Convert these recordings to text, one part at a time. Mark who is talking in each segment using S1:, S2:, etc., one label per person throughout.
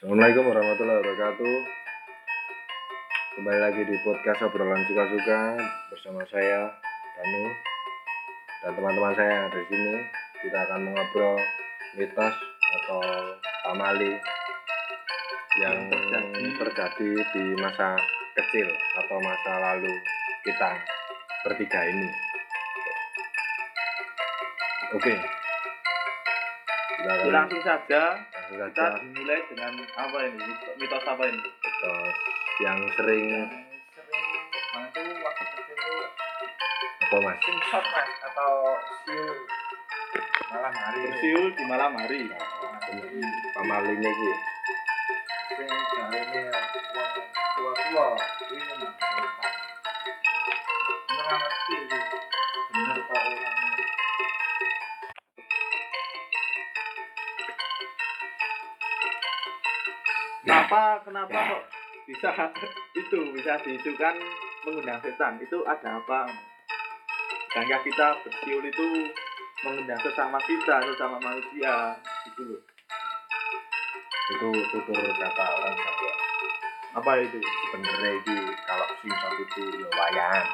S1: Assalamualaikum warahmatullahi wabarakatuh. Kembali lagi di podcast obrolan suka-suka bersama saya Danu dan teman-teman saya yang ada di sini. Kita akan mengobrol mitos atau pamali yang
S2: terjadi.
S1: terjadi di masa kecil atau masa lalu kita bertiga ini. Oke. Kita akan
S2: langsung saja kita
S1: saja
S2: dimulai dengan apa ini? Mitos apa ini?
S1: Mitos yang sering
S3: sering banget tuh waktu kecil
S1: apa mas?
S3: simshot mas atau siul. Malam hari.
S2: Bersiul di malam hari.
S1: Pamalingnya sih.
S3: sing jarene wong tua-tua cerita. Nggak ngerti
S2: kenapa kenapa kok bisa itu bisa diisukan mengundang setan itu ada apa Bukankah kita bersiul itu mengundang sesama kita sesama manusia gitu loh
S1: Itu tutur kata orang Jawa.
S2: apa itu
S1: Sebenarnya ini kalau simsat itu ya wayan.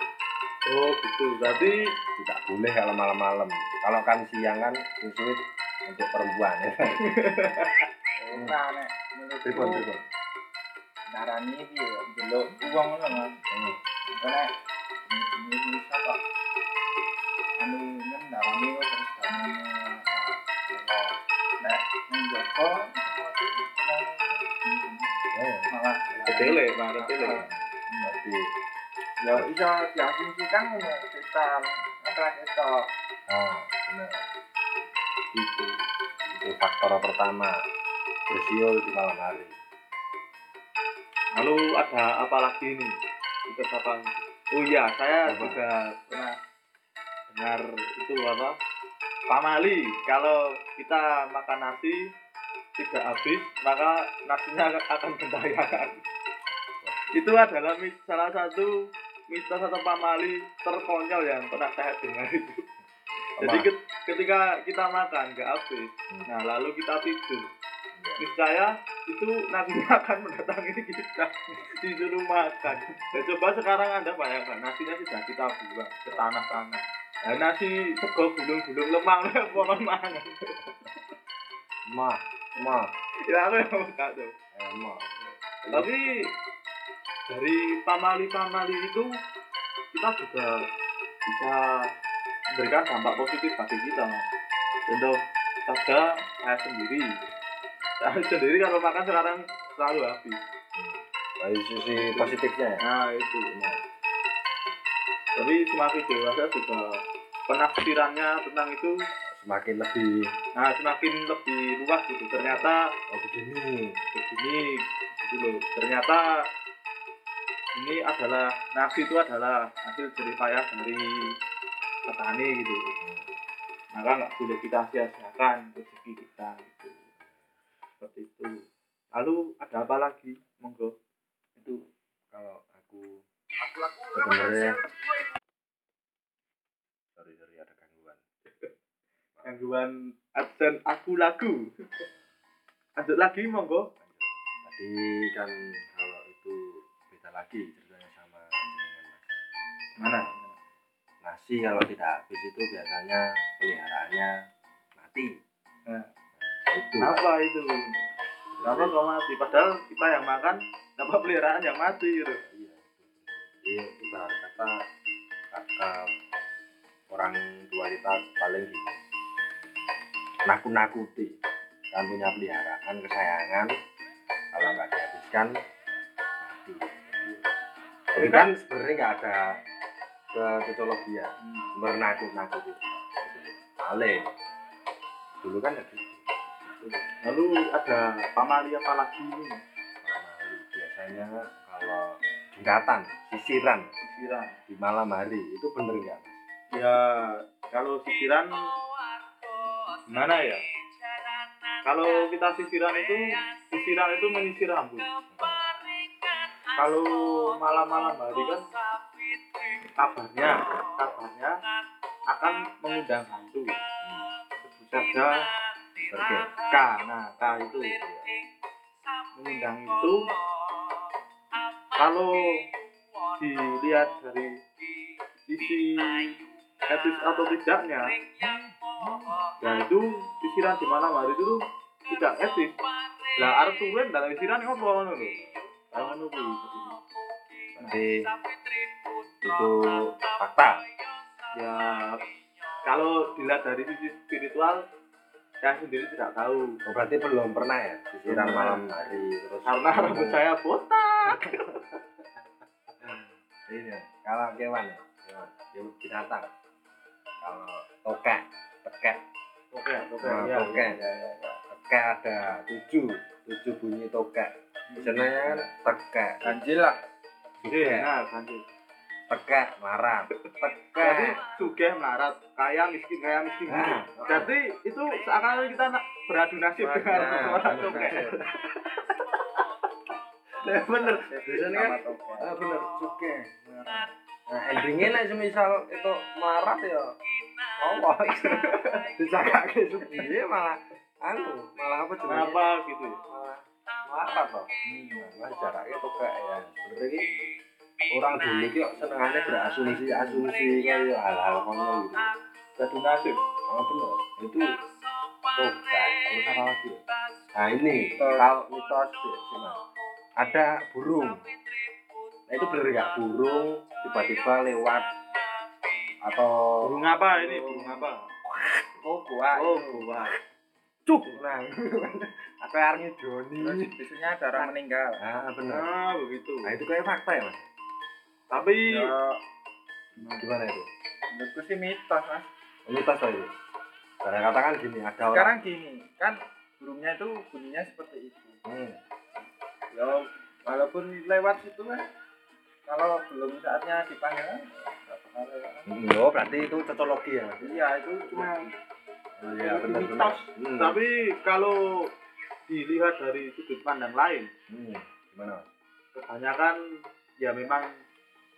S2: oh gitu berarti
S1: Tidak boleh kalau malam-malam. Kalau kan siang kan sulit untuk perempuan ya.
S3: nah
S1: Pripun
S3: menurutku
S1: pripun.
S3: darani iki ya delok uang ngono mas.
S1: Hmm.
S3: karena ini kok anu nyen darani kok terus nek menjoko otomatis
S1: Oh,
S3: malah
S2: ketele pak ketele
S1: berarti
S3: ya iso diasumsikan ngono setan ora ketok.
S1: Oh, benar. Itu itu faktor pertama bersiul di malam hari.
S2: Lalu ada apa lagi nih? Itu apa? Oh iya, saya
S1: Apa?
S2: juga pernah dengar itu apa? Pamali, kalau kita makan nasi tidak habis, maka nasinya akan gentayangan. itu adalah salah satu mitos atau pamali terkonyol yang pernah saya dengar itu. Jadi ketika kita makan nggak habis,
S1: Hmm.
S2: nah lalu kita tidur. Niscaya itu nasinya akan mendatangi kita. Disuruh makan. Dan coba sekarang anda bayangkan nasinya sudah kita buang ke tanah-tanah. Nah, nasi sego gulung-gulung lemang pohon mangan
S1: Mah, mah,
S2: ya aku yang buka tuh.
S1: Eh, mah.
S2: tapi dari pamali-pamali itu kita juga bisa memberikan dampak positif bagi kita contoh saja saya sendiri sendiri kalau makan sekarang selalu habis
S1: dari sisi positifnya ya.
S2: Nah itu benar. Tapi semakin dewasa juga penafsirannya tentang itu
S1: Semakin lebih
S2: nah semakin lebih luas gitu. Ternyata
S1: oh begini.
S2: begini gitu loh. Ternyata ini adalah nasi itu adalah hasil jerih payah dari petani gitu. Maka nggak boleh kita sia-siakan rezeki kita gitu. Seperti itu. Lalu ada apa lagi? Monggo.
S1: Itu kalau aku sebenarnya sorry sorry ada gangguan.
S2: gangguan absen aku lagu lanjut lagi monggo
S1: Tadi kan kalau itu beda lagi ceritanya sama
S2: mana
S1: Nasi kalau tidak habis itu biasanya peliharaannya mati.
S2: Nah.
S1: Itu.
S2: kenapa itu kenapa kau mati padahal kita yang makan kenapa peliharaan yang mati gitu
S1: Iya. Iya, ibarat kata kata orang tua kita paling gini. Nakut-nakuti. Kan punya peliharaan kesayangan kalau nggak dihabiskan mati. Tapi kan sebenarnya nggak ada kecocologian menakut-nakuti. Paling dulu kan gitu.
S2: Lalu ada pamali apa lagi? Ini
S1: Pamali biasanya kalau jengkatan, sisiran.
S2: Sisiran.
S1: Di malam hari itu bener nggak?
S2: Ya kalau sisiran gimana ya? Kalau kita sisiran itu sisiran itu menyisir rambut. Kalau malam-malam hari kan kabarnya kabarnya akan mengundang hantu sebut saja
S1: Oke.
S2: K. Nah K itu mengundang itu kalau dilihat dari sisi etis atau tidaknya ya itu pisiran di malam hari itu tidak etis. Lah arep turun dalam pisiran apa ngono lho. Kalau
S1: Berarti itu fakta.
S2: ya kalau dilihat dari sisi spiritual saya sendiri tidak tahu.
S1: Oh, berarti belum pernah ya? Disiram malam hari terus
S2: karena rambut saya botak.
S1: Ini kalau kewan ya? Kewan hewan binatang. Kalau tokek tekek
S2: oke oke
S1: Nah,
S2: ya,
S1: tokek.
S2: ya, ya, ya.
S1: tekek ada tujuh tujuh bunyi tokek biasanya kan tekek
S3: ganjil lah.
S2: Iya,
S1: tekek
S2: tegak
S1: melarat. Tegak.
S2: Jadi sugih melarat. Kaya miskin kaya miskin.
S1: Nah,
S2: jadi itu seakan-akan kita beradu nasib nah, dengan
S1: nah,
S2: orang tuh nah, bener.
S1: Biasanya kan
S3: okay.
S1: Ah, bener. Suge nah, endingnya lah semisal itu melarat ya. Apa bisa kakek suge malah anu malah apa jenis
S2: apa gitu
S1: malah melarat loh hmm, nah, jaraknya tuh kayak ya. Bener ini. Orang dulu ki kok senengannya berasumsi asumsi kayak hal-hal kono gitu
S2: Beradu nasib.
S1: oh bener itu tuh kayak terus apa lagi ya? nah ini kalau mitos sih sih, Mas. ada burung nah itu bener nggak burung tiba-tiba lewat atau
S2: Burung apa ini? Burung apa?
S1: oh buah
S2: Oh, buah. Cuk.
S1: nah arep ngidoni
S3: terus biasanya ada orang meninggal
S1: ah bener
S2: Nah, begitu.
S1: nah itu kayak fakta ya mas
S2: Tapi
S3: ya
S1: gimana itu
S3: menurutku sih mitos mas
S1: mitos tadi karena katakan gini ada orang
S3: sekarang gini kan burungnya itu bunyinya seperti itu
S1: hmm.
S3: ya walaupun lewat situ kan kalau belum saatnya dipanggil.
S1: Hmm, oh berarti itu cocologi ya
S3: iya itu cuma
S1: iya benar benar
S2: mitos.
S1: hmm.
S2: Tapi kalau dilihat dari sudut pandang lain,
S1: hmm. gimana
S2: kebanyakan ya memang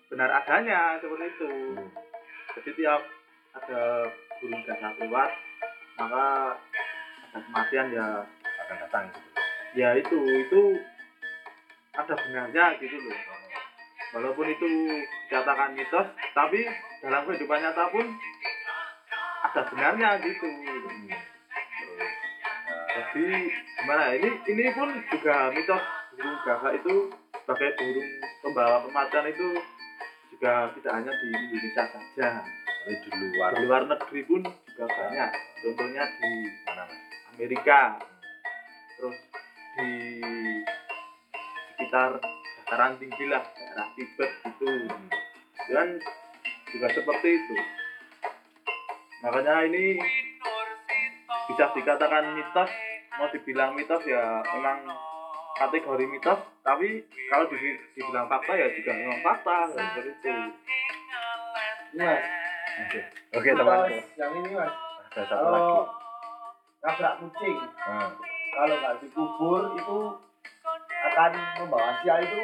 S2: benar adanya seperti itu.
S1: hmm.
S2: Jadi tiap ada burung gagak lewat, maka ada kematian ya
S1: akan datang gitu
S2: ya itu itu ada benarnya gitu loh walaupun itu dikatakan mitos tapi dalam kehidupan nyata pun ada benarnya gitu
S1: hmm.
S2: jadi gimana ya, ini ini pun juga mitos burung gagak itu sebagai burung pembawa kematian itu juga tidak hanya di Indonesia saja.
S1: Uh, di luar.
S2: Di luar negeri pun juga banyak. Contohnya di
S1: mana
S2: Amerika. Terus di sekitar dataran tinggi lah daerah Tibet
S1: hmm.
S2: dan juga seperti itu. Makanya ini bisa dikatakan mitos. Mau dibilang mitos ya memang kategori mitos tapi kalau di- dibilang fakta ya juga memang fakta seperti itu
S3: ini mas
S1: oke. Oke
S3: mitos yang ini mas.
S1: Ada satu lagi.
S3: Kalau nabrak kucing
S1: nah.
S3: kalau nggak dikubur itu akan membawa sial itu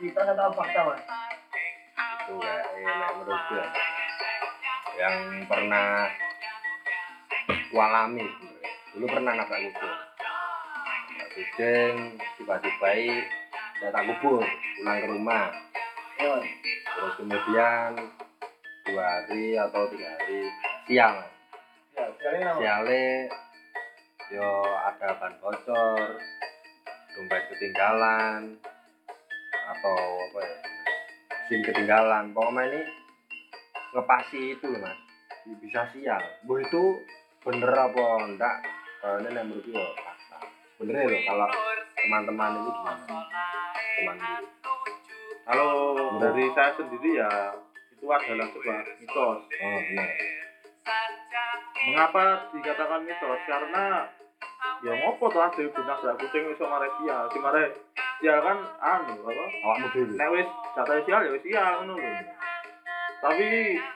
S3: mitos atau fakta mas.
S1: Itu kayak eh, menurut gue yang pernah ku alami sebenarnya. dulu pernah nabrak kucing. Nabrak kucing tiba-tiba tidak tak kubur pulang ke rumah. Terus? Kemudian dua hari atau tiga hari siang.
S3: Ya
S1: siale yo ada ban bocor dompet ketinggalan atau apa ya sim ketinggalan. Pokoknya ini ngepasi itu loh mas. Bisa sial. Bu itu bener apa enggak kalau ini yang menurut gue fakta. Bener loh kalau teman-teman ini gimana teman
S2: kalau dari saya sendiri ya itu adalah sebuah mitos.
S1: Oh bener
S2: mengapa dikatakan mitos? Karena ya ngopo tuh ada guna sak kucing iso mare sial? Si mare sial kan anu apa?
S1: Awakmu dhewe.
S2: Nek wis jatuh sial ya wis sial ngono lho. Tapi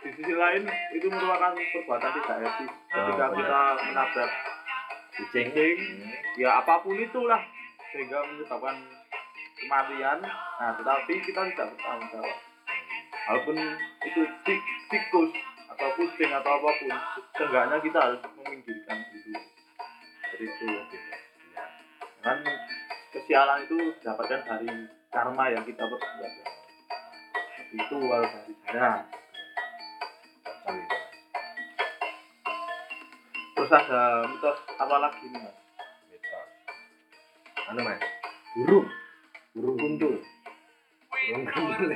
S2: di sisi lain itu merupakan perbuatan tidak etis. Ketika
S1: benar.
S2: kita menabrak
S1: kucing.
S2: kucing
S1: Hmm.
S2: ya apa pun itulah sehingga menyebabkan kematian. Nah tetapi kita tidak bertanggung jawab. Walaupun itu tik tikus atau kucing atau apa pun seenggaknya kita harus meminggirkan dulu. Seperti itu. Kan kesialan sialan itu didapatkan dari karma yang kita Seperti itu kalau dari saya. Terus ada mitos apa lagi nih mas?
S1: Mitos. Anu mas, burung, burung kuntul. Burung kuntul.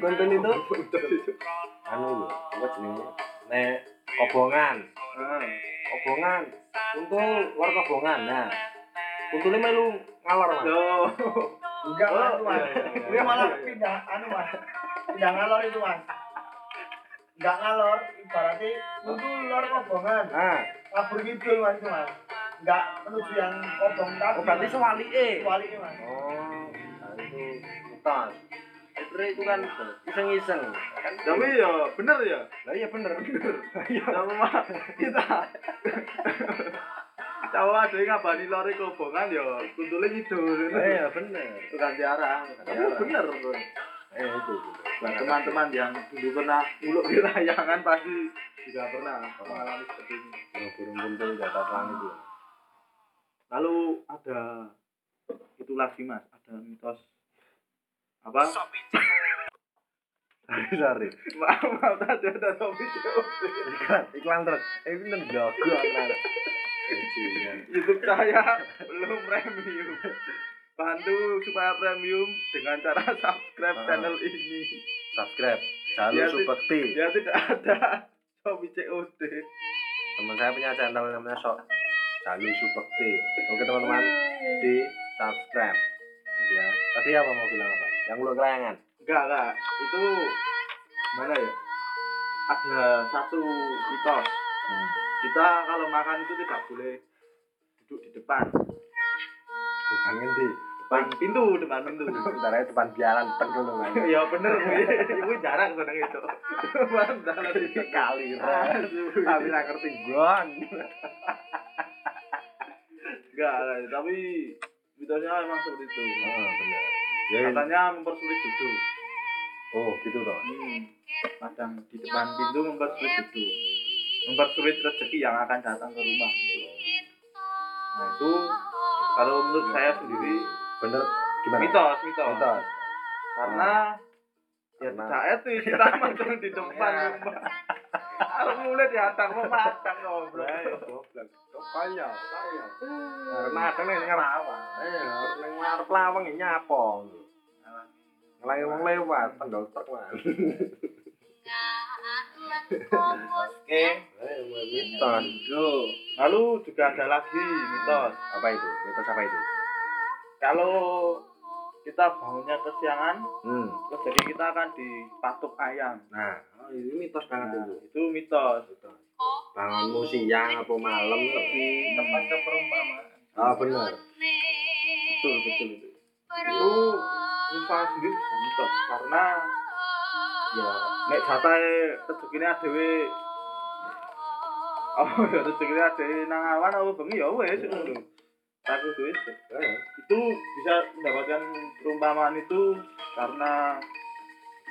S1: Burung kuntul itu anu lho, apa jenenge? Nek kobongan,
S2: Ah,
S1: kobongan, kuntul luar kobongan. Nah, kuntulnya melu ngalor mas.
S2: yo
S3: Enggak,
S2: Oh,
S3: Mas, itu, Mas.
S2: iya, iya, iya.
S3: Dia malah pindah anu, Mas. Pindah ngalor itu, Mas. Enggak ngalor, ibaratnya untuk luar kobongan.
S1: Nah,
S3: Kabur gitu, Mas, itu, Mas. Enggak menuju yang kobong tadi.
S1: oh berarti sewali eh.
S3: Sewali, Mas.
S1: Oh, nah itu mitos. Sebenarnya itu kan iseng-iseng. Kan
S2: tapi ya bener ya
S1: Lah iya bener. Iya.
S2: sama kita Cawa ada yang ngabani lori kobongan ya kuntulnya ngidul
S1: Lah iya bener.
S2: itu ganti arah tapi bener
S1: Eh itu.
S2: Nah, teman-teman yang dulu pernah muluk di layangan pasti juga pernah mengalami seperti ini
S1: Burung-burung kuntul di atas langit itu.
S2: Lalu ada itu lagi mas ada mitos apa
S1: Sorry, sorry.
S2: maaf maaf tadi ada topik
S1: Iklan, iklan terus. Eh ini nendok.
S2: YouTube saya belum premium bantu supaya premium dengan cara subscribe
S1: Ah.
S2: channel ini
S1: Subscribe. Jalur
S2: Ya,
S1: Supekti.
S2: ya tidak ada Shopee COD
S1: Teman saya punya channel namanya Sok Jalur Supekti. Oke teman-teman, di subscribe. Ya. Tadi apa mau bilang apa? Yang lu kelayangan.
S2: enggak enggak itu mana ya ada satu mitos
S1: Hmm.
S2: kita kalau makan itu tidak boleh duduk di depan
S1: Bukan ngendi.
S2: depan pintu depan pintu
S1: Sebenarnya depan biaran tek dulu kan.
S2: ya bener ibu jarang seneng itu mantap
S1: kali nggak ngerti gon.
S2: Enggak tapi mitosnya emang seperti itu
S1: benar. Ya,
S2: katanya mempersulit duduk
S1: oh gitu toh.
S2: hmm. kadang di depan pintu mempersulit duduk mempersulit rezeki yang akan datang ke rumah nah itu kalau menurut saya sendiri
S1: Bener gimana?
S2: mitos mitos
S1: Mitos.
S2: karena ya
S1: Karena-
S2: tidak etis kita makan di depan rumah harus mulai di atas mau makan ngobrol
S1: Lah, ya goblok. Kok kaya, kaya. Karena ada ning ngerawa. Eh, ning ngarep lawang ya nyapong. Ngelangi wong lewat, tendol truk man.
S3: Oke.
S1: Mitos.
S2: lalu juga ada lagi mitos
S1: Apa itu? Mitos apa itu?
S2: kalau kita bangunnya kesiangan
S1: Hmm.
S2: terus jadi kita akan dipatuk ayam
S1: Nah, oh, ini mitos banget
S2: nah,
S1: itu.
S2: itu mitos.
S1: Mitos. Bangunmu siang apa malam
S3: tepat ke perumpamaan.
S1: Ah, benar.
S2: betul betul itu itu saya sendiri. Bisa mitos. Karena ya nek jatahe rezekinya adewe. Oh. Ya rezekinya adewe nang awan apa bengi ya wes ngono aku tuh
S1: Eh,
S2: itu bisa mendapatkan perumpamaan itu karena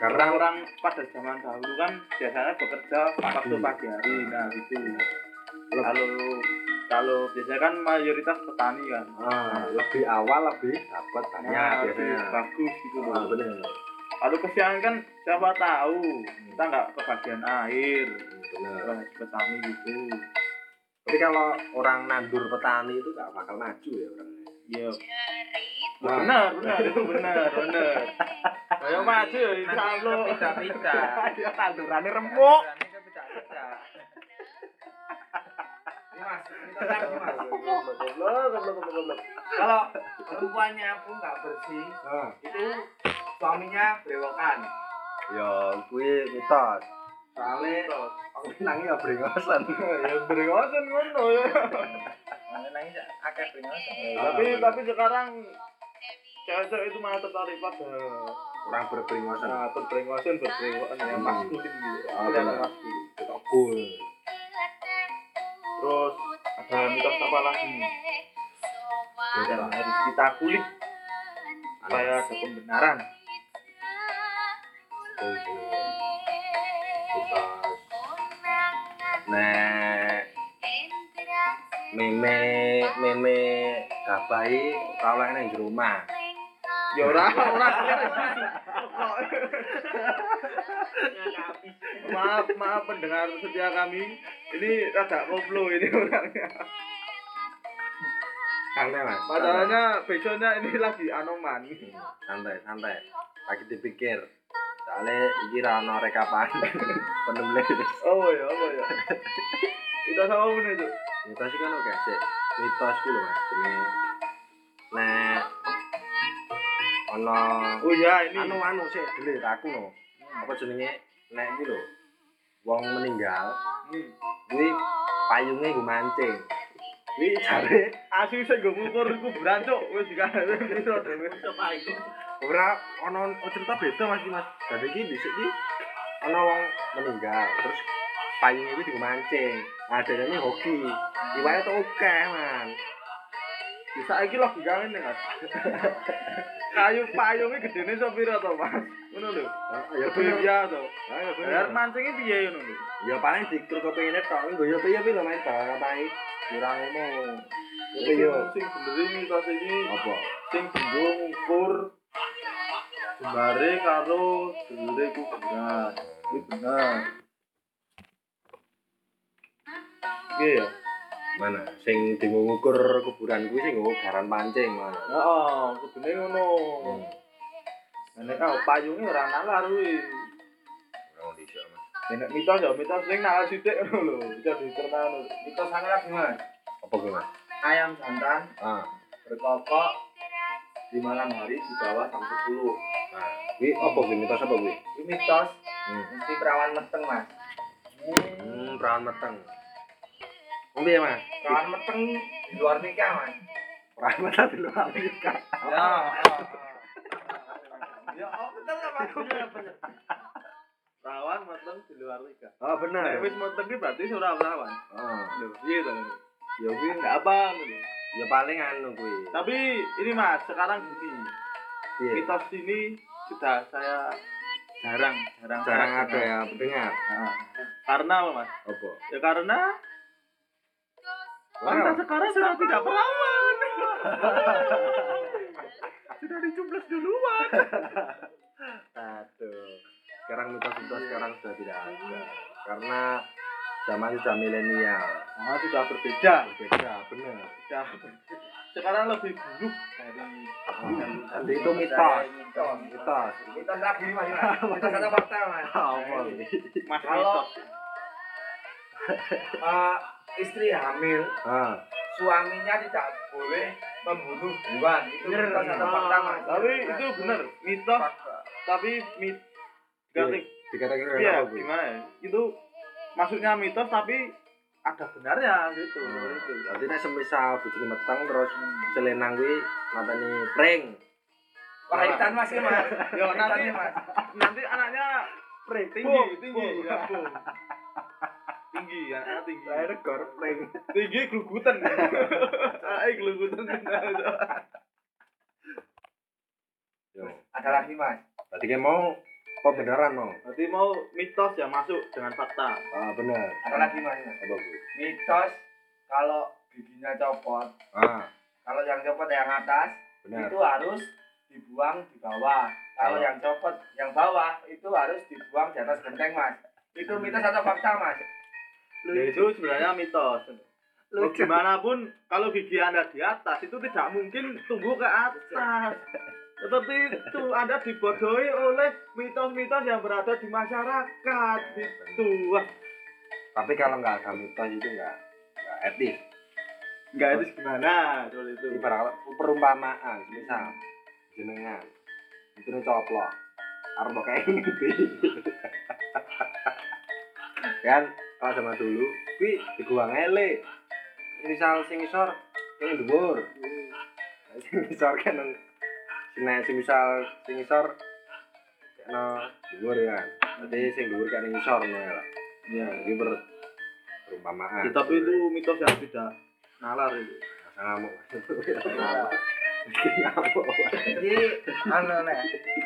S1: Karena
S2: orang-orang pada zaman dahulu kan biasanya bekerja waktu pagi hari nah itu kalau kalau biasanya kan mayoritas petani kan
S1: ah, lebih awal lebih dapat banyak
S2: Nah,
S1: biasanya.
S2: bagus gitu
S1: Ah,
S2: loh
S1: benar.
S2: kalau kesiangan kan siapa tahu kita nggak kebagian air ngaji petani gitu
S1: Tapi kalau orang nandur petani itu gak bakal maju ya orangnya. Yo.
S2: Benar, benar, benar, benar. Ayo maju, insya Allah.
S3: Pita-pita.
S2: Ya,
S1: tandu rani remuk.
S3: Kalau perempuannya pun nggak bersih,
S1: ah.
S3: itu suaminya berewokan.
S1: Ya, kuwi mitos.
S3: Soalnya,
S1: aku nangis ya brengosan.
S2: Ya, brengosan ngono ya.
S3: Soalnya nangis akeh beringosan.
S2: tapi tapi sekarang cewek-cewek itu malah tertarik pada
S1: Kurang berbrengosen.
S2: nah, berbrengosen berbrengosen yang
S1: Hmm.
S2: maskulin gitu
S1: Ah,
S2: kelihatan
S1: benar.
S2: maskulin
S1: Kita cool.
S2: terus ada mitos apa lagi yang harus kita kulik supaya ada pembenaran
S1: Mitos. Meme meme gabahi ora oleh nang jero omah.
S2: Ya ora ora maaf maaf pendengar setia kami ini rada koplo ini orangnya
S1: Santai Mas.
S2: masalahnya backsoundnya ini lagi anoman
S1: santai, santai. Lagi dipikir. Soalnya iki ra ono rekapan penulis.
S2: oh ya oh ya kita sama ini tuh
S1: Mitos iki kan oke sih. Mitos ku lho Mas jenenge nek ono
S2: oh ya ini
S1: anu anu sih dhewe aku no. Apa jenenge nek iki lho wong meninggal
S2: Hmm.
S1: kuwi payunge nggo mancing. Kuwi jare
S2: asli saya gue ngukur kuburan cok wes juga itu coba itu
S1: ora ono cerita beda Mas Mas. Dadi iki dhisik iki ono wong meninggal terus payung itu digo mancing. Dadane hoki. Iwaya tuh oke man.
S2: Bisa lagi loh gak ini mas. Kayu payungnya gedene iso pira to mas? Ngono lho. Ah,
S1: ah,
S2: ya bener
S1: ah, ya
S2: tuh.
S1: Ya
S2: mancingnya biaya ya nunggu.
S1: Ya paling di kru kopi ini tau nggak ya biaya bilang main tak kurang ini. Tapi.
S2: Sing sendiri nih kau sini.
S1: Apa?
S2: Sing sendiri ngukur. Sembari karo sendiri ku benar. Ini benar. Iya.
S1: Mana? Sing dienggo ngukur kuburan kuwi sing nggo garan pancing mana.
S2: Heeh, kudune ngono.
S1: Hmm.
S2: Nek ah payunge ora nalar kuwi.
S1: Ora dhisik, Mas.
S2: Nek mitos ya mitos sing nalar sithik lho, bisa dicerna ngono.
S3: Mitos anu lagi mas.
S1: Apa Mas?
S3: Ayam jantan
S1: Ah.
S3: berkokok di malam hari di bawah jam 10.
S1: Nah, kuwi apa kuwi mitos apa kuwi?
S3: Mitos
S1: Hmm.
S3: mesti perawan meteng mas.
S1: Hmm, perawan meteng. Ngombe ya, Mas?
S3: Perawan meteng di luar nikah mas.
S1: Perawan meteng di luar nikah.
S3: Ya. Ya, oh betul lah mas.
S2: Rawan meteng di luar nikah.
S1: Oh, bener.
S2: Nek wis meteng ki berarti ora rawan.
S1: Oh.
S2: Lho, piye to?
S1: Ya kuwi
S2: Enggak apa ngono.
S1: ya paling anu kuwi.
S2: Tapi ini Mas, sekarang gini.
S1: Piye?
S2: Mitos ini sudah saya jarang jarang
S1: Jarang ada ya pendengar.
S2: Nah, karena apa Mas?
S1: Apa?
S2: Ya karena wanita
S1: Wow.
S2: sekarang sudah tidak perawan. sudah dicublas duluan.
S1: Aduh. Sekarang mitos-mitos sekarang sudah tidak ada. Karena zaman sudah milenial.
S2: Nah, sudah berbeda.
S1: Berbeda, benar.
S2: Sudah. Sekarang lebih buruk dari
S1: Jadi itu mitos.
S3: Mitos.
S1: Mitos.
S3: Mitos lagi mas. Mitos atau fakta mas.
S1: Apa?
S2: Mas
S3: Kalau-
S2: mitos.
S3: Istri hamil
S1: Ah,
S3: suaminya tidak boleh membunuh hewan itu fakta mas
S2: Tapi itu benar, mitos
S3: fakta
S2: tapi mit
S1: Iya. Dikatakan
S2: Iya,
S1: kuwi?
S2: gimana ya? Itu maksudnya mitos tapi ada benarnya gitu.
S1: Hmm.
S2: Itu.
S1: Berarti nek semisal bojone meteng terus selenang kuwi matane pring.
S3: pahitan mas ya mas
S2: Ya nanti
S3: Pahitannya, mas
S2: nanti anaknya pre tinggi, tinggi, ya. Tinggi, anaknya tinggi.
S1: Saya regor pring.
S2: Tinggi glugutan. Anaknya glugutan.
S1: Yo.
S3: ada lagi mas
S1: Berarti kan mau pembenaran mau.
S2: Berarti mau mitos yang masuk dengan fakta.
S1: Ah, benar.
S3: ada lagi mas
S1: Apa kuwi?
S3: mitos kalau giginya copot
S1: Ah,
S3: kalau yang copot yang atas
S1: benar.
S3: itu harus dibuang di bawah kalau
S1: Oh.
S3: yang copot yang bawah itu harus dibuang di atas genteng mas itu mitos atau fakta mas
S2: Ya, itu sebenarnya mitos. Mau gimana pun kalau gigi anda di atas itu tidak mungkin tumbuh ke atas. Tetapi itu anda dibodohi oleh mitos-mitos yang berada di masyarakat gitu. Wah,
S1: Tapi kalau nggak ada mitos itu nggak nggak etis.
S2: enggak itu gimana soal itu.
S1: Ibarat perumpamaan, misal jenengan itu nih coplok, arep kayak ngerti. kan kalau zaman dulu, kuwi diguang ele. Misal sing isor kene dhuwur. Sing isor kan nang sing misal sing isor kena dhuwur ya. Berarti sing dhuwur kan isor ngono ya. Ya, iki ber perumpamaan.
S2: Tapi itu mitos yang tidak nalar itu.
S1: Masa ngamuk.
S3: Jadi anu nek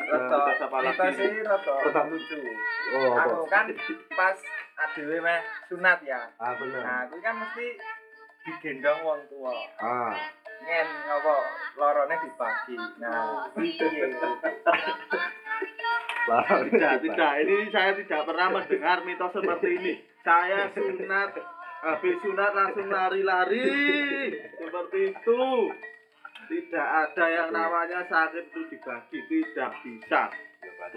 S2: apa lagi?
S3: mitos ini roto
S1: Roto.
S3: lucu
S1: Oh,
S3: aku kan pas adewe meh sunat ya
S1: Ah, bener.
S3: nah aku kan mesti digendong wong tua
S1: Ah,
S3: ngen ngopo lorone dibagi. Nah, piye?
S2: Tidak, tidak. Ini saya tidak pernah mendengar mitos seperti ini. Saya sunat, habis sunat langsung lari-lari. Seperti itu. Tidak ada yang namanya sakit itu dibagi. Tidak bisa.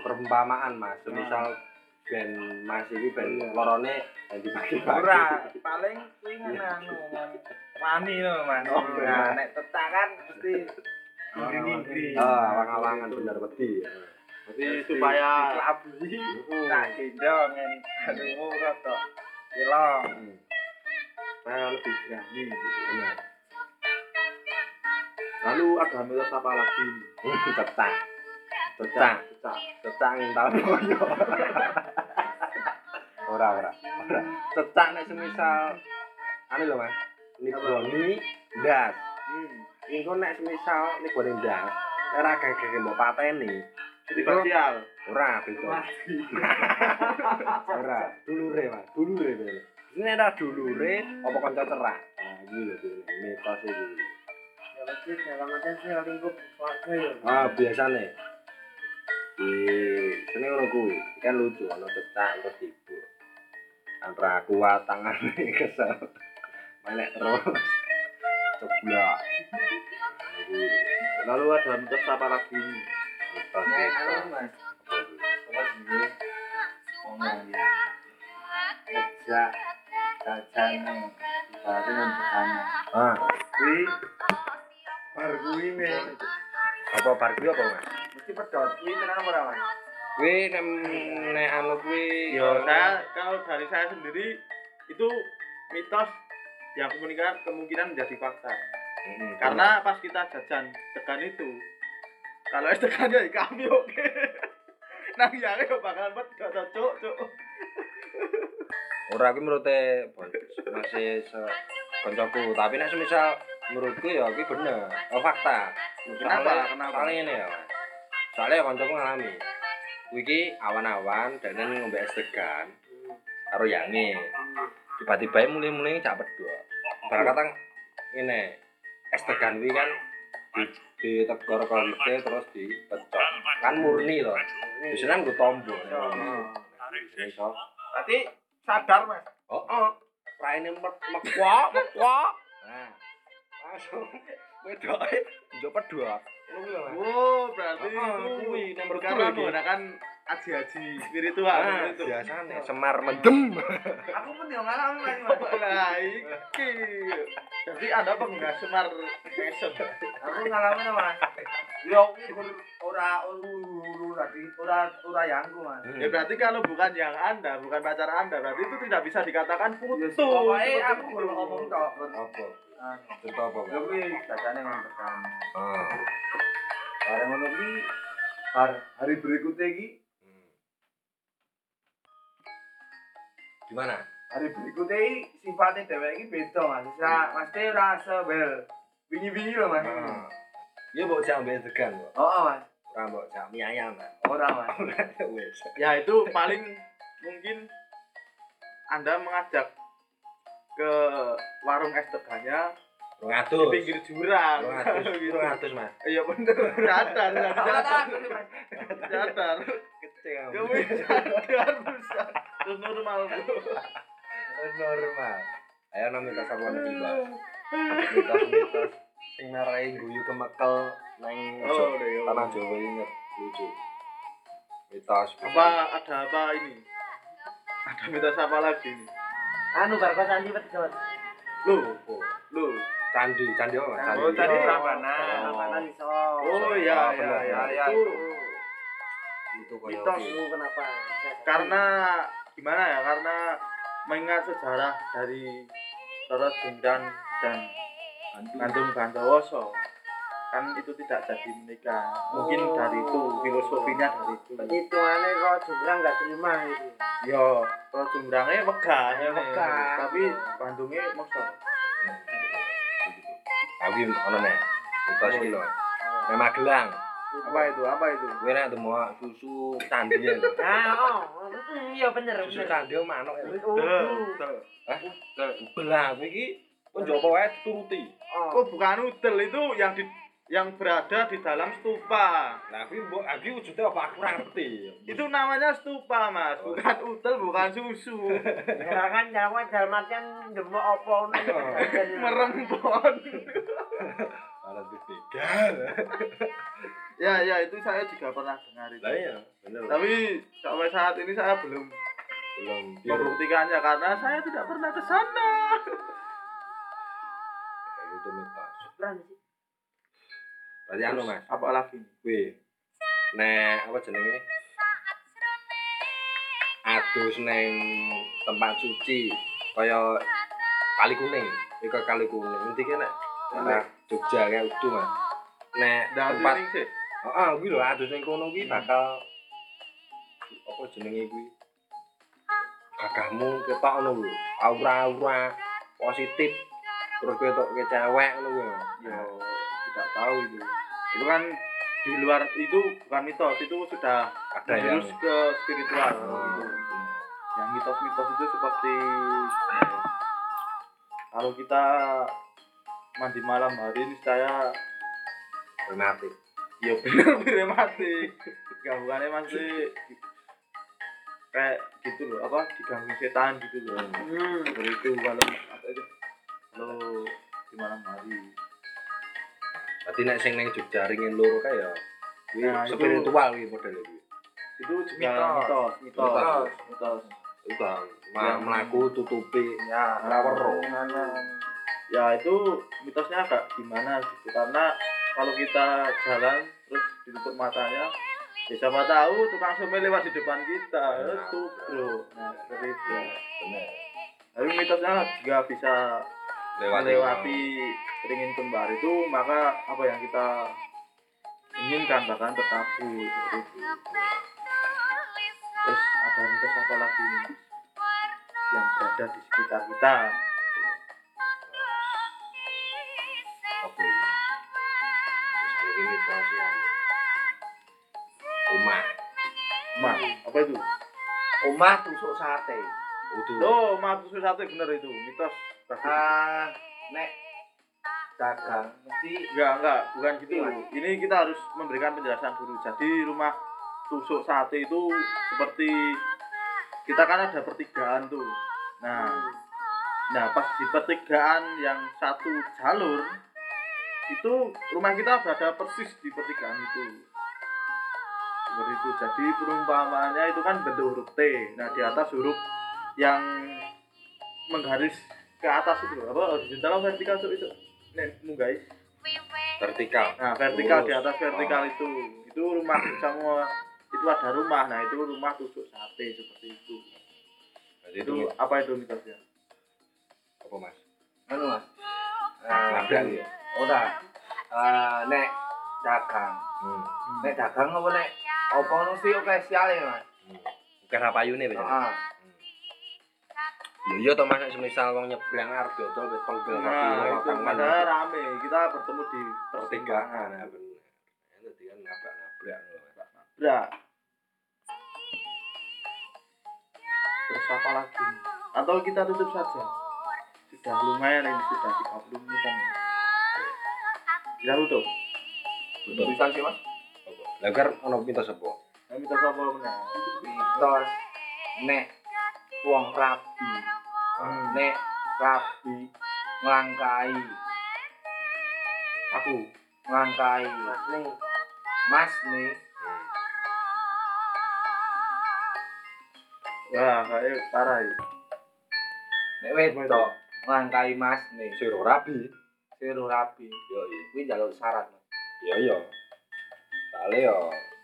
S1: Perumpamaan mas semisal ben mas iki ben lorone dadi pagi-pagi.
S3: Ora, paling kuwi ngono wani to, Mas.
S2: Oh,
S3: nah, nek tetak kan mesti ngringi-ngringi.
S1: Oh, awang-awangan bener wedi.
S2: Mesti supaya
S3: labuhi tak gendong ngen anu rada ilang.
S1: Hmm.
S2: Saya lebih berani. Lalu ada mitos apa lagi?
S1: Oh, tetak. Tetak.
S2: Tetak.
S1: Tetak yang tahu. ora ora. Ora. Cecak nek semisal anu lho mas. Niboni ndas.
S2: Hmm.
S1: engko nek semisal niboni ndas ora gege mbok pateni.
S2: Jadi parsial.
S1: ora beda. Ora dulure mas. Dulure bener ini ada dulure apa kanca cerak? Nah iki lho mitos iki.
S3: Ya mesti dalam artian sih lingkup keluarga ya.
S1: ah biasane. Di sini ngono kuwi. Kan lucu ana cecak terus ibu ora kuat tangane kesel. Melek terus. Ceblok
S2: lalu ada untuk apa lagi?
S1: Ini
S3: Mas.
S1: Apa ah. apa mas?
S3: mesti pedot, ini tenan apa mas?
S1: Kuwi nek anu kuwi
S2: Yo, saya kalau dari saya sendiri itu mitos yang kemungkinan kemungkinan menjadi fakta.
S1: Mm-mm,
S2: Karena pas kita jajan tekan itu, kalau es tekannya ya kami oke. Nang ya yo bakalan bet gak cocok, cuk.
S1: ora kuwi menurute masih se koncoku tapi nek semisal menurutku ya iki bener oh fakta
S2: Kenapa? Kenapa?
S1: soalnya ini ya soalnya koncoku ngalami iki awan-awan dan ini ngombe es degan karo yange tiba-tiba mulai-mulai cak pedot barang kata ini es degan kuwi kan di ditegor konte terus dipecok kan murni loh biasanya kan gue tombol
S3: Berarti sadar Mas.
S1: Oh, oh. Raine mek mekwak, mekwak. Nah. Langsung wedoke njok pedhot. Mas.
S2: Oh, berarti
S1: Oh,
S2: itu
S1: kuwi nomor
S2: karena menggunakan aji-aji spiritual
S1: Ah,
S2: itu.
S1: biasane semar mendem.
S3: Aku pun yo ngalami Mas.
S2: Nah, iki. Jadi Anda pengguna semar mesem.
S3: Aku ngalamin Mas. Yo kuwi ora uru tadi ora ora yangku Mas.
S2: Ya berarti kalau bukan yang Anda, bukan pacar Anda, berarti itu tidak bisa dikatakan putus.
S3: Pokoknya
S2: Seperti
S3: aku
S2: itu.
S3: belum ngomong tok.
S1: Apa?
S3: Ah,
S1: Cerita apa,
S3: Yo
S1: Mas?
S3: kuwi jajane nang tekan.
S1: Ah.
S3: Bareng ngono kuwi har hari berikutnya iki
S1: Gimana?
S3: hari berikutnya sifatnya dhewek iki beda Mas. Ora mesti ora sebel. Wingi-wingi lho Mas.
S1: Ah. Ya mbok jam mbek degan kok.
S3: Oh, Mas.
S1: Ora mbok jam mie ayam, Mas.
S3: Ora Mas.
S2: Ya itu paling mungkin Anda mengajak ke warung es teganya di
S1: 200.
S2: pinggir jurang.
S1: 200.
S2: Gitu.
S1: 200, Mas.
S2: Iya bener, sadar, sadar, sadar.
S1: Kecil.
S2: Kamu sadar, bisa. Terus normal
S1: normal. Ayo nang mitos apa lagi, Mbak? Mitos-mitos sing narai guyu kemekel nang
S2: Oh,
S1: tanah Jawa inget lucu. Mitos.
S2: Apa ada apa ini? Ada mitos apa lagi nih?
S3: Anu bar kosan iki pedot.
S2: Loh,
S1: Oh,
S2: loh.
S1: candi, candi apa?
S2: Oh, candi
S3: Oh,
S2: Prambanan.
S3: Prambanan iso.
S2: Oh iya,
S1: Ah,
S2: iya, iya.
S3: Ya,
S2: Itu mitos.
S3: kenapa?
S2: karena gimana ya? Karena mengingat sejarah dari Roro Jonggrang dan Gantung Gandawoso kan itu tidak jadi menikah mungkin
S3: Oh.
S2: dari itu filosofinya dari itu
S3: Berarti hitungannya kalau jumlah nggak terima gitu.
S2: yo Roro Jonggrangnya megah
S3: Ya, megah.
S2: tapi Bandungnya maksa
S1: Tapi ono nek. Mitos iki lho. Nek Magelang,
S2: apa itu apa itu
S1: kowe nek temu susu candi ya.
S3: Nah, oh, iya bener
S1: Susu
S3: bener.
S1: candi ku manuk ya.
S3: Oh,
S1: Belah kowe iki kok njopo wae dituruti.
S2: Oh bukan udel itu yang di yang berada di dalam stupa.
S1: Nah, aku mbok aku wujudnya apa aku ngerti.
S2: Itu namanya stupa mas, bukan udel, bukan susu.
S4: Ya kan Jawa dalam artian demok apa
S2: Merempon.
S1: Alat begal.
S2: Ya ya itu saya juga pernah dengar itu.
S1: Lah iya, bener.
S2: Tapi sampai saat ini saya belum
S1: belum
S2: membuktikannya karena saya tidak pernah ke sana.
S1: Kayak itu mitos. Berarti anu Mas,
S2: Apa lagi?
S1: kuwi nek apa jenenge? Adus neng tempat suci kaya kali kuning, iku kali kuning. Kan nek daerah Jogja kayak itu Mas. Nek tempat
S2: ini sih.
S1: Heeh, kuwi lho adus ning kono kuwi bakal apa jenenge kuwi? Kakahmu ketok ngono lho, aura-aura positif. Terus kowe tok ke cewek ngono kuwi.
S2: Ya tidak tahu itu. Itu kan di luar itu bukan mitos, itu sudah
S1: ada yang
S2: ke spiritual.
S1: Oh,
S2: gitu.
S1: bener.
S2: Yang mitos-mitos itu seperti kalau kita mandi malam hari ini saya
S1: Rematik.
S2: Ya bener dramatik gabungannya masih kayak gitu loh apa diganggu setan gitu loh
S4: Hmm.
S2: seperti itu kalau apa itu kalau di malam hari
S1: Berarti nek sing ning Jogja ringin loro kae ya kuwi
S2: Nah, itu-
S1: spiritual kuwi modele kuwi.
S2: itu juga
S4: Mitos.
S2: mitos mitos
S1: Mitos. Itu kan
S2: Yang-
S1: mlaku tutupi
S4: Ya,
S1: ora weruh.
S2: ya itu mitosnya agak gimana gitu karena kalau kita jalan terus ditutup matanya ya siapa tahu tukang somai lewat di depan kita.
S1: Nah,
S2: itu bro. Nah seperti itu.
S1: Bener.
S2: tapi mitosnya juga bisa
S1: Lewat
S2: melewati ringin kembar itu maka apa yang kita inginkan bahkan terkabul seperti itu. Terus ada mitos apa lagi? Yang berada di sekitar kita.
S1: Ini? Rumah.
S2: Mas, apa itu?
S4: Omah tusuk sate.
S1: Udah.
S2: Oh, mas susu sate bener itu, mitos.
S4: Ah, nek dagang mesti
S2: Enggak, enggak, bukan gitu. Ini kita harus memberikan penjelasan dulu. Jadi rumah tusuk sate itu seperti kita kan ada pertigaan tuh. Nah, nah pas di pertigaan yang satu jalur itu rumah kita berada persis di pertigaan itu. Seperti itu. Jadi perumpamaannya itu kan bentuk huruf T. Nah, di atas huruf yang menggaris ke atas itu apa horizontal atau vertikal itu itu munggah
S1: Vertikal.
S2: Nah, vertikal di atas vertikal itu. Itu rumah semua itu ada rumah. Nah, itu rumah tusuk sate seperti itu.
S1: Jadi
S2: Itu
S1: itu
S2: apa itu mitosnya?
S1: apa Mas?
S4: anu Mas.
S1: Nabrak ya.
S4: Ora. Eh, nek dagang.
S1: Hmm.
S4: Nek dagang apa nek apa mesti oke siale Mas.
S1: Hmm. Bukan apa biasanya.
S4: Heeh.
S1: Ya iya to Mas semisal wong nyebrang arep dodol wis
S2: Nah, itu
S1: kan
S2: ada rame. Kita bertemu di
S1: pertigaan ya bener. Ya kan nabrak-nabrak lho.
S2: Brak. Terus apa lagi? Atau kita tutup saja? Sudah lumayan ini sudah 30 menitan. Kita tutup.
S1: Betul.
S4: Tulisan sih Mas.
S1: Apa? Lah kan ono mitos apa?
S2: Mitos apa meneh?
S4: Mitos nek wong rabi.
S2: Hmm.
S4: Nek rabi nglangkai.
S2: Aku.
S4: Nglangkai. Mas nih.
S1: Hmm.
S2: Wah, kayak parah ya.
S4: Nek wedok nglangkai Mas nih.
S1: Siro rabi.
S4: Seru rabi.
S1: Yo iya.
S4: Kuwi njaluk syarat Mas.
S1: Iya iya. Soale yo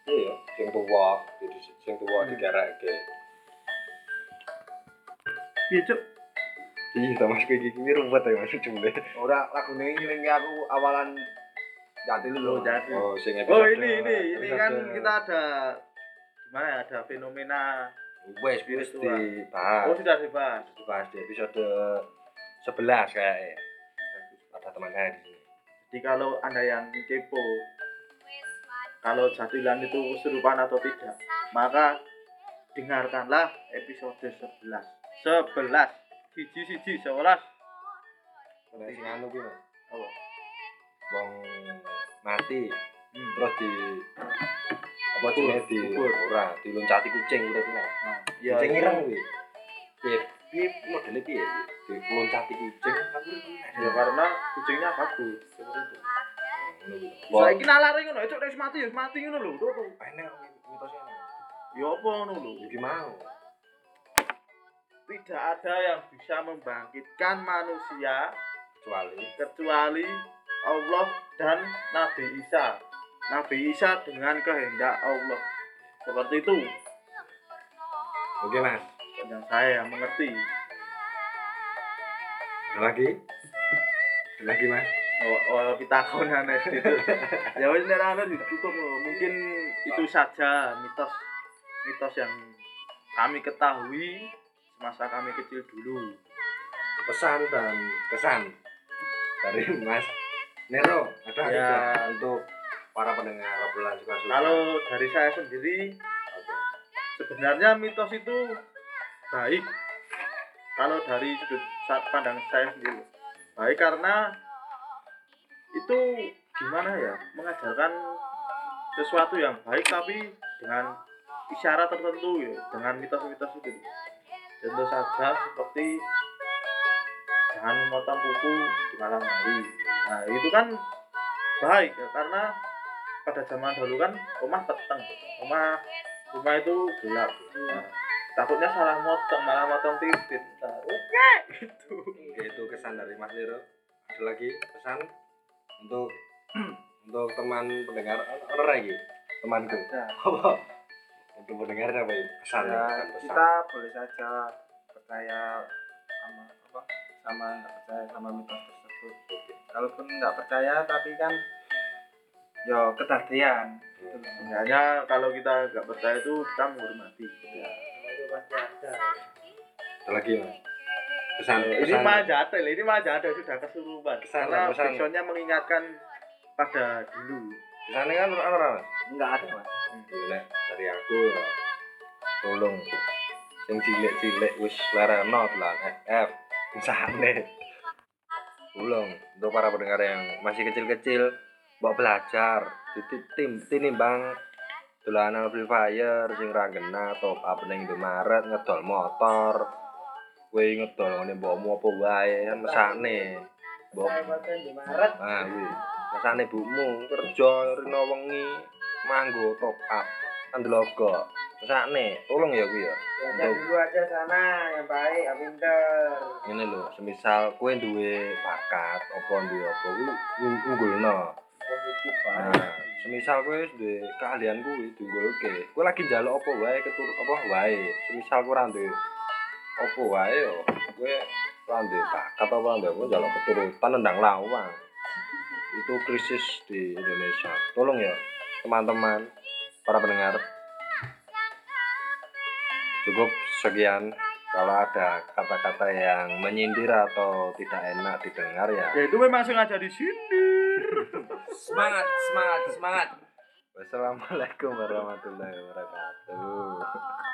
S1: iya sing tuwa, jadi sing tuwa digarekke.
S2: Piye, Cuk?
S1: Iya, ta Mas kowe iki kuwi ruwet ya Mas jumlah.
S4: Ora lagune nyelingi aku awalan jati
S2: Oh,
S4: lho.
S2: jadi.
S1: Oh, sing
S2: Oh, ini ini ini kan kita ada gimana ya? Ada fenomena
S1: wes wis
S2: spiritual.
S1: dibahas.
S2: Oh, sudah dibahas.
S1: dibahas di episode 11 kayaknya. Teman saya di sini.
S2: Jadi kalau Anda yang kepo kalau jadilan itu kesurupan atau tidak, maka dengarkanlah episode 11. 11 siji siji 11
S1: Nek sing anu kuwi Mas.
S2: apa?
S1: wong mati
S2: Hmm.
S1: terus di apa jenenge di ora diloncati kucing meneh.
S2: Ya,
S1: kucing ireng kuwi. Piye modele piye? Diloncati kucing.
S2: Ya karena kucingnya bagus. Itu. Saiki nalare ngono, cuk wis mati ya mati ngono lho. Tuh, tuh.
S1: enek mitosnya.
S2: Ya apa ngono lho.
S1: Iki mau.
S2: Tidak ada yang bisa membangkitkan manusia
S1: kecuali
S2: kecuali Allah dan Nabi Isa. Nabi Isa dengan kehendak Allah. Seperti itu
S1: Oke Mas,
S2: yang saya mengerti.
S1: ada lagi? Ada lagi Mas?
S2: Oh, oh kita konan itu. ya wis nek ana ditutup lho. Mungkin itu saja mitos mitos yang kami ketahui semasa kami kecil dulu.
S1: Pesan dan kesan dari Mas Nero ada
S2: Ya.
S1: tidak untuk para pendengar obrolan suka-suka?
S2: Kalau dari saya sendiri sebenarnya mitos itu baik. Kalau dari sudut pandang saya sendiri baik karena itu gimana ya mengajarkan sesuatu yang baik tapi dengan isyarat tertentu ya dengan mitos-mitos itu. Contoh saja seperti jangan memotong kuku di malam hari. Nah itu kan baik ya karena pada zaman dulu kan rumah peteng rumah rumah itu gelap Nah, takutnya salah motong malah motong titit nah, oke gitu
S1: Oke, itu kesan dari Mas Nero. Ada lagi pesan untuk untuk teman pendengar ono lagi temanku. Apa? Untuk pendengar apa ya? Pesan
S3: Ya, kita boleh saja percaya sama apa sama nggak percaya sama mitos tersebut. Kalaupun nggak percaya tapi kan yo kedadean. Gitu loh.
S2: sebenarnya kalau kita nggak percaya itu kita menghormati
S3: Ya,
S1: lagi Mas. Pesan.
S2: ini
S1: pesan.
S2: mah jadil ini mah jadil sudah kesurupan
S1: Kesan,
S2: karena
S1: kesan.
S2: fiksinya mengingatkan pada dulu
S1: Pesannya kan ono ora, Mas?
S3: Enggak ada, Mas.
S1: Ya, Nek, dari aku ya tolong sing cilik-cilik wis lereno lah FF misane tolong untuk para pendengar yang masih kecil-kecil mbok belajar Jadi tim tinimbang dolanan Free Fire sing ra ngena top up ning Indomaret ngedol motor kowe ngedol ngene mbokmu apa wae kan mesane mbok
S3: di Maret.
S1: Ah, kuwi. Mesane bumu kerja rino wengi manggo top up kan delogo. Mesane, tolong ya kuwi ya.
S3: Belajar dulu aja sana yang baik, yang pinter.
S1: Ngene lho, semisal kowe duwe bakat apa duwe apa kuwi un- unggulno.
S3: Positif,
S1: Nah. Semisal kowe wis duwe keahlian kuwi diunggulke. Kowe lagi njaluk apa wae ketur apa wae. Semisal kowe ora duwe apa wae yo, kowe ora duwe bakat apa ora apa njaluk keturutan nendang lawang. Itu krisis di Indonesia. Tolong ya teman-teman para pendengar. Cukup sekian. Kalau ada kata-kata yang menyindir atau tidak enak didengar ya.
S2: ya itu memang sengaja disindir
S4: Semangat, semangat, semangat.
S1: Wassalamualaikum warahmatullahi wabarakatuh.